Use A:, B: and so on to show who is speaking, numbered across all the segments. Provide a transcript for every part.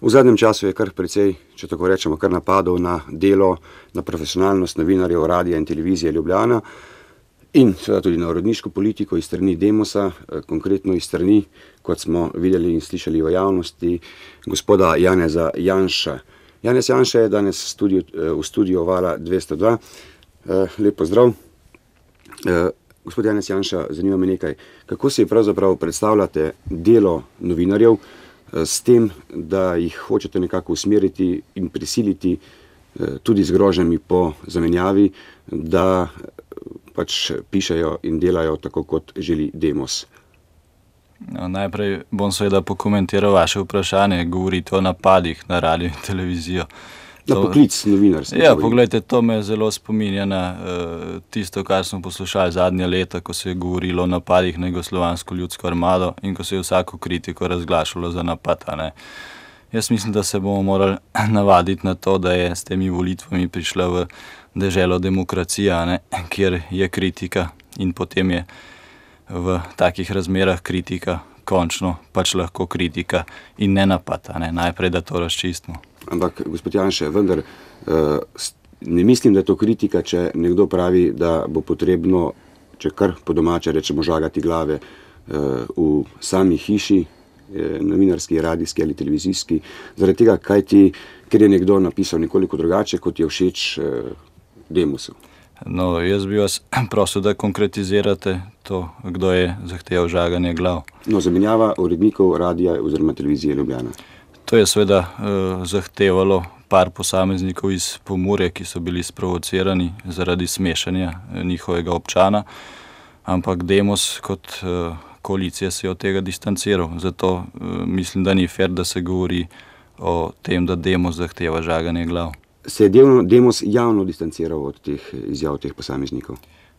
A: V zadnjem času je kar precej, če tako rečemo, kar napadov na delo, na profesionalnost novinarjev radia in televizije Ljubljana in seveda tudi na urodniško politiko iz strani Demosa, eh, konkretno iz strani, kot smo videli in slišali v javnosti, gospoda Janeza Janša. Janez Janša je danes eh, v studiu Vala 202. Eh, lep pozdrav. Gospod Janez Janša, zanima me nekaj, kako si pravzaprav predstavljate delo novinarjev s tem, da jih hočete nekako usmeriti in prisiliti tudi z grožnjami po zamenjavi, da pač pišejo in delajo tako, kot želi Demos.
B: No, najprej bom seveda pokomentiral vaše vprašanje, govorite o napadih na radio in televizijo.
A: Na poklic novinarstva.
B: Ja, pogledajte, to me zelo spominja na uh, tisto, kar smo poslušali zadnje leta, ko se je govorilo o napadih na Jugoslovansko ljudsko armado in ko se je vsako kritiko razglašalo za napad. Jaz mislim, da se bomo morali navaditi na to, da je s temi volitvami prišla v deželo demokracija, ne, kjer je kritika in potem je v takih razmerah kritika, končno pač lahko kritika in ne napad. Ne. Najprej, da to razčistimo.
A: Ampak, gospod Janša, vendar uh, ne mislim, da je to kritika, če nekdo pravi, da bo potrebno, če kar po domače rečemo, žagati glave uh, v sami hiši, eh, novinarski, radijski ali televizijski, zaradi tega, kaj ti, ker je nekdo napisal nekoliko drugače, kot je všeč. Uh, Demosu.
B: No, jaz bi vas prosil, da konkretizirate to, kdo je zahteval žaganje glav.
A: No, zamenjava urednikov radia oziroma televizije Ljubljana.
B: To je seveda uh, zahtevalo par posameznikov iz Pomorja, ki so bili sprovocirani zaradi smešanja eh, njihovega občana, ampak Demos kot uh, koalicija se je od tega distanciral. Zato uh, mislim, da ni fer, da se govori o tem, da Demos zahteva žaganje glav
A: se je delno, Demos javno distanciral od teh izjav teh posameznikov?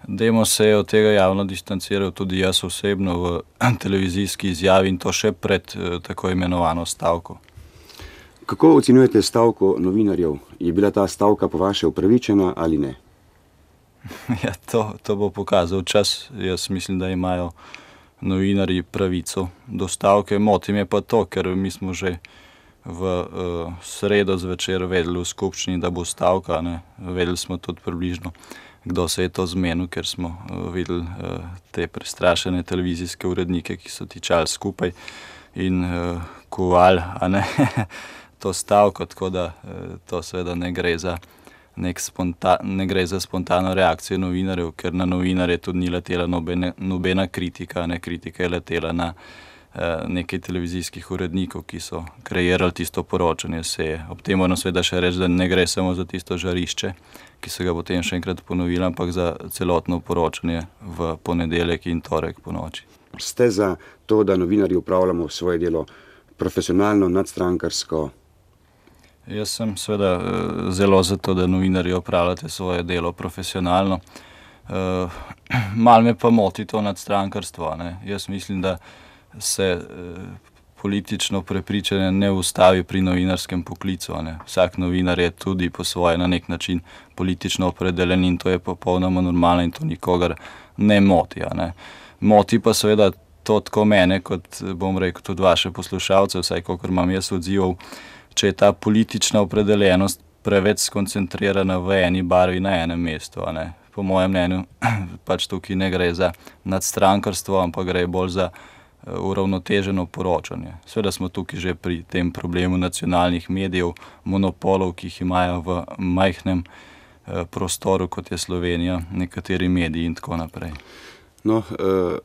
B: Demos se je od tega javno distanciral tudi jaz osebno v televizijski izjavi in to še pred tako imenovano stavko.
A: Kako ocenjujete stavko novinarjev? Je bila ta stavka po vaše upravičena ali ne?
B: Ja, to, to bo pokazal čas. Jaz mislim, da imajo novinari pravico do stavke. Motim je pa to, ker mi smo že v uh, sredo zvečer vedeli v skupščini, da bo stavka. Ne. Vedeli smo tudi približno, kdo se je to zmenil, ker smo uh, videli uh, te prestrašene televizijske urednike, ki so tičali skupaj in uh, kovali to stavko, tako da uh, to seveda ne gre za. Sponta, ne gre za spontano reakcijo novinarjev, ker na novinarje tudi ni letela nobene, nobena kritika, ne kritika je letela na Eh, nekaj televizijskih urednikov, ki so kreirali tisto poročanje seje. Ob tem moram seveda še reči, da ne gre samo za tisto žarišče, ki so ga potem še enkrat ponovili, ampak za celotno poročanje v ponedeljek in torek po noči.
A: Ste za to, da novinari upravljamo svoje delo profesionalno, nadstrankarsko?
B: Jaz sem seveda eh, zelo za to, da novinari upravljate svoje delo profesionalno. Uh, mal me pa moti to nadstrankarstvo. Ne? Jaz mislim, da se eh, politično prepričanje ne ustavi pri novinarskem poklicu. Ne. Vsak novinar je tudi po svoje na nek način politično opredeljen in to je popolnoma normalno in to nikogar ne moti. Ne. Moti pa seveda to tako mene, kot bom rekel tudi vaše poslušalce, vsaj kolikor imam jaz odzival, če je ta politična opredeljenost preveč skoncentrirana v eni barvi na enem mestu. Po mojem mnenju pač tukaj ne gre za nadstrankarstvo, ampak gre bolj za uravnoteženo poročanje. Sveda smo tukaj že pri tem problemu nacionalnih medijev, monopolov, ki jih imajo v majhnem eh, prostoru, kot je Slovenija, nekateri mediji in tako naprej.
A: No, eh,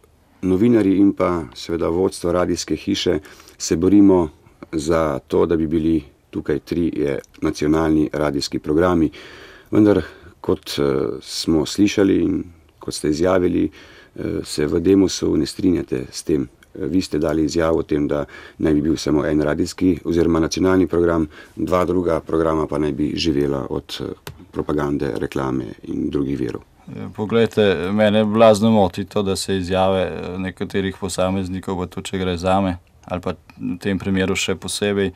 A: novinari in pa seveda vodstvo radijske hiše se borimo za to, da bi bili tukaj tri nacionalni radijski programi, vendar kot eh, smo slišali in kot ste izjavili, eh, se v Demosu ne strinjate s tem Vi ste dali izjavo o tem, da naj bi bil samo en radijski oziroma nacionalni program, dva druga programa pa naj bi živela od eh, propagande, reklame in drugih virov.
B: Ja, poglejte, mene blazno moti to, da se izjave eh, nekaterih posameznikov, pa tudi če gre za me, ali pa v tem primeru še posebej,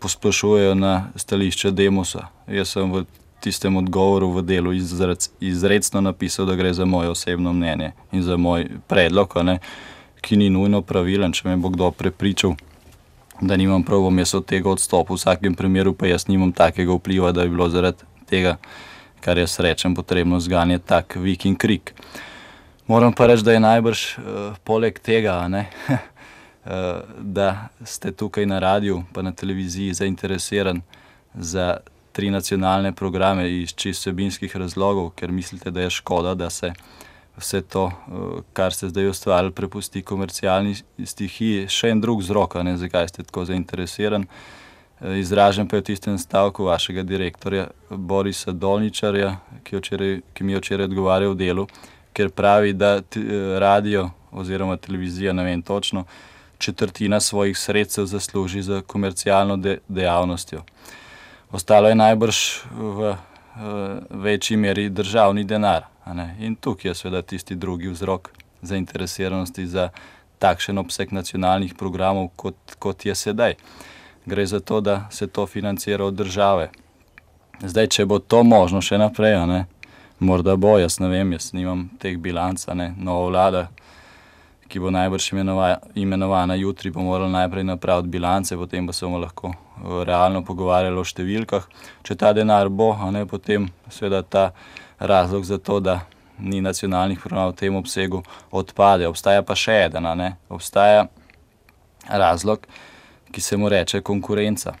B: posplošujejo na stališče Demosa. Jaz sem v tistem odgovoru v delu izredno napisal, da gre za moje osebno mnenje in za moj predlog ki ni nujno pravilen, če me bo kdo prepričal, da nimam prav, bom jaz od tega odstopil. V vsakem primeru pa jaz nimam takega vpliva, da bi bilo zaradi tega, kar jaz rečem, potrebno zganjati tak vik in krik. Moram pa reči, da je najbrž uh, poleg tega, ne, da ste tukaj na radiju, pa na televiziji zainteresirani za tri nacionalne programe iz čisto vsebinskih razlogov, ker mislite, da je škoda, da se vse to, uh, kar ste zdaj ustvarili, prepusti komercialni stihiji. Še en drug vzrok, ne, zakaj ste tako zainteresirani. Izražen pa je v tistem stavku vašega direktorja Borisa Dolničarja, ki, včeraj, ki mi je včeraj odgovarjal v delu, ker pravi, da radio oziroma televizija, ne vem točno, četrtina svojih sredstev zasluži za komercialno de dejavnostjo. Ostalo je najbrž v, v večji meri državni denar. In tukaj je seveda tisti drugi vzrok zainteresiranosti za takšen obseg nacionalnih programov, kot, kot je sedaj. Gre za to, da se to financira od države. Zdaj, če bo to možno še naprej, ne, morda bo, jaz ne vem, jaz nimam teh bilanc, ne, nova vlada, ki bo najbrž imenova, imenovana jutri, bo morala najprej napraviti bilance, potem pa se bomo lahko uh, realno pogovarjali o številkah. Če ta denar bo, ne, potem seveda ta razlog za to, da ni nacionalnih programov v tem obsegu, odpade. Obstaja pa še eden, ne, obstaja razlog, ki se mu reče konkurenca.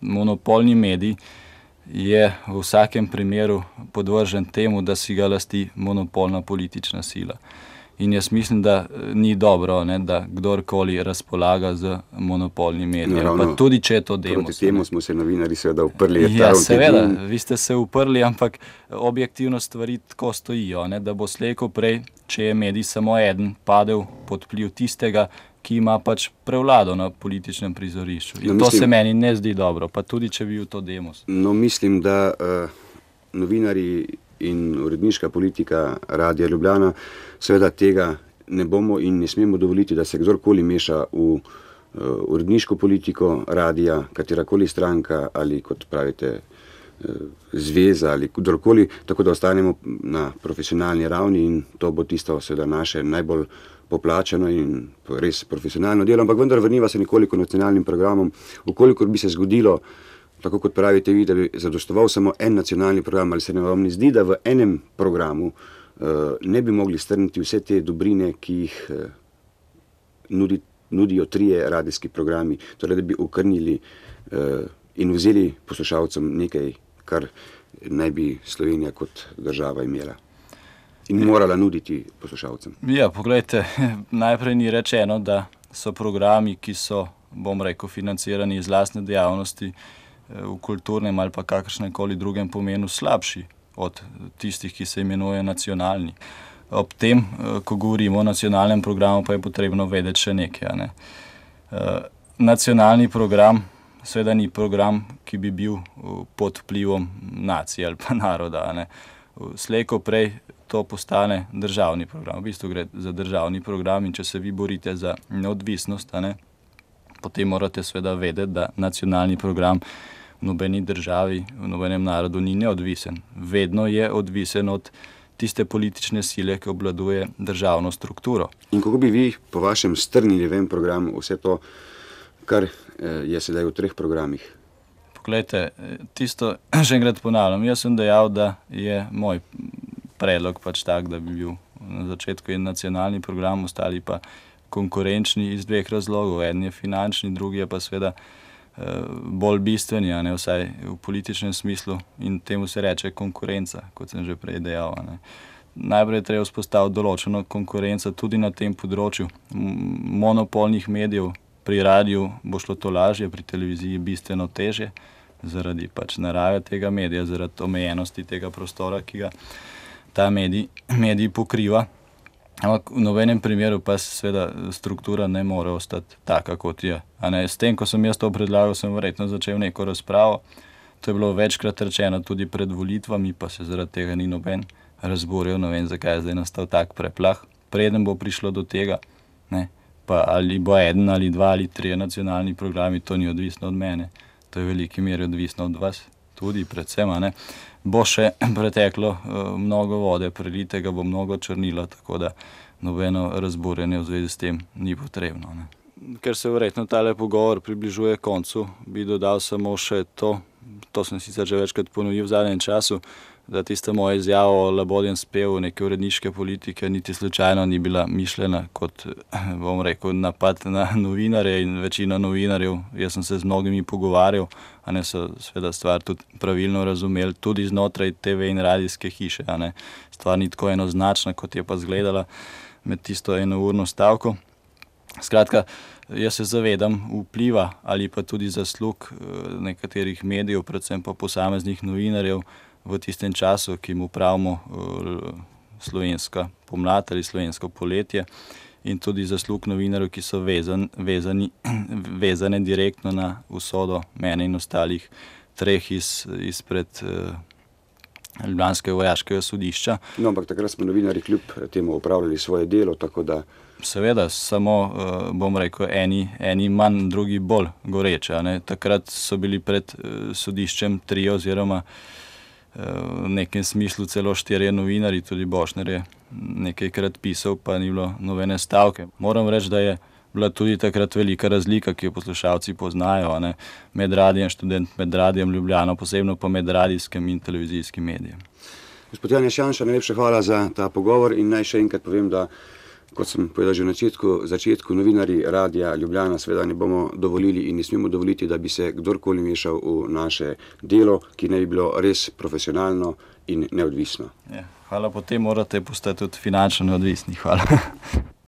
B: Monopolni medij je v vsakem primeru podvržen temu, da si ga lasti monopolna politična sila. In jaz mislim, da ni dobro, ne, da kdorkoli razpolaga z monopolnim medijem. No, tudi če je to delo.
A: Proti temu smo se novinari seveda uprli.
B: Ja, seveda, vi ste se uprli, ampak objektivno stvari tako stojijo, ne, da bo slejko prej, če je medij samo eden, padel pod vpliv tistega, ki ima pač prevlado na političnem prizorišču. In no, to mislim, se meni ne zdi dobro, pa tudi če bi bil to demos.
A: No, mislim, da uh, novinari in uredniška politika Radia Ljubljana seveda tega ne bomo in ne smemo dovoliti, da se kdorkoli meša v uh, uredniško politiko radia, katerakoli stranka ali kot pravite. Zveza ali kdorkoli, tako da ostanemo na profesionalni ravni, in to bo tisto, seveda, naše najbolj poplačeno in res profesionalno delo, ampak vendar vrniva se nekoliko nacionalnim programom. Ukolikor bi se zgodilo, tako kot pravite vi, da bi zadostoval samo en nacionalni program, ali se ne vam ne zdi, da v enem programu uh, ne bi mogli strniti vse te dobrine, ki jih uh, nudi, nudijo trije radijski programi, torej da bi ukrnili uh, in vzeli poslušalcem nekaj, kar naj bi Slovenija kot država imela. In morala nuditi poslušalcem.
B: Ja, poglejte, najprej ni rečeno, da so programi, ki so, bom rekel, financirani iz lastne dejavnosti v kulturnem ali pa kakršnem koli drugem pomenu slabši od tistih, ki se imenujejo nacionalni. Ob tem, eh, ko govorimo o nacionalnem programu, pa je potrebno vedeti še nekaj. Ne? Eh, nacionalni program, seveda ni program, ki bi bil pod vplivom nacije ali pa naroda. Slejko prej to postane državni program. V bistvu gre za državni program in če se vi borite za neodvisnost, ne, potem morate seveda vedeti, da nacionalni program v nobeni državi, v nobenem narodu ni neodvisen. Vedno je odvisen od tiste politične sile, ki obladuje državno strukturo.
A: In kako bi vi, po vašem, strnili v en program vse to, kar eh, je sedaj v treh programih?
B: Poglejte, tisto še enkrat ponavljam. Jaz sem dejal, da je moj predlog pač tak, da bi bil na začetku en nacionalni program, ostali pa konkurenčni iz dveh razlogov. En je finančni, drugi je pa seveda eh, bolj bistveni, ne vsaj v političnem smislu in temu se reče konkurenca, kot sem že prej dejal. Ne. Najprej je treba vzpostaviti določeno konkurenco tudi na tem področju monopolnih medijev. Pri radiju bo šlo to lažje, pri televiziji bistveno teže, zaradi pač narave tega medija, zaradi omejenosti tega prostora, ki ga ta medij, medij pokriva. Ampak v nobenem primeru pa seveda struktura ne more ostati taka, kot je. S tem, ko sem jaz to predlagal, sem verjetno začel neko razpravo. To je bilo večkrat rečeno tudi pred volitvami, pa se zaradi tega ni noben razboril. Ne vem, zakaj je zdaj nastal tak preplah. Preden bo prišlo do tega, ne, pa ali bo en ali dva ali tri nacionalni programi, to ni odvisno od mene, to je v veliki meri odvisno od vas, tudi predvsem bo še preteklo uh, mnogo vode, prelitega bo mnogo črnila, tako da nobeno razburjenje v zvezi s tem ni potrebno. Ne. ker se verjetno tale pogovor približuje koncu, bi dodal samo še to, to sem sicer že večkrat ponovil v zadnjem času, da tista moja izjava o labodjem spevu neke uredniške politike niti slučajno ni bila mišljena kot, bom rekel, napad na novinarje in večino novinarjev. Jaz sem se z mnogimi pogovarjal, a ne so seveda stvar tudi pravilno razumeli, tudi znotraj TV in radijske hiše, a ne. Stvar ni tako enoznačna, kot je pa zgledala med tisto enourno stavko. Skratka, jaz se zavedam vpliva ali pa tudi zaslug nekaterih medijev, predvsem pa posameznih novinarjev, v tistem času, ki mu pravimo slovenska pomlad ali slovensko poletje, in tudi zaslug novinarjev, ki so vezan, vezani, vezane direktno na usodo mene in ostalih treh iz, izpred ljubljanskega vojaškega sodišča.
A: No, ampak takrat smo novinarji kljub temu opravljali svoje delo, da...
B: Seveda, samo, bom rekel, eni, eni manj, drugi bolj goreče, ne. Takrat so bili pred sodiščem trije oziroma v nekem smislu celo štirje novinarji, tudi Bošnjar je nekajkrat pisal, pa ni bilo nobene stavke. Moram reči, da je bila tudi takrat velika razlika, ki jo poslušalci poznajo, ne, med Radiem Študent, med Radiem Ljubljana, posebno pa med radijskim in televizijskim medijem.
A: Gospod Janez Janša, najlepša hvala za ta pogovor in naj še enkrat povem, da kot sem povedal že v načetku, začetku, novinarji Radia Ljubljana seveda ne bomo dovolili in ne smemo dovoliti, da bi se kdorkoli mešal v naše delo, ki naj bi bilo res profesionalno in neodvisno.
B: Ja, hvala, potem morate postati tudi finančno neodvisni. Hvala.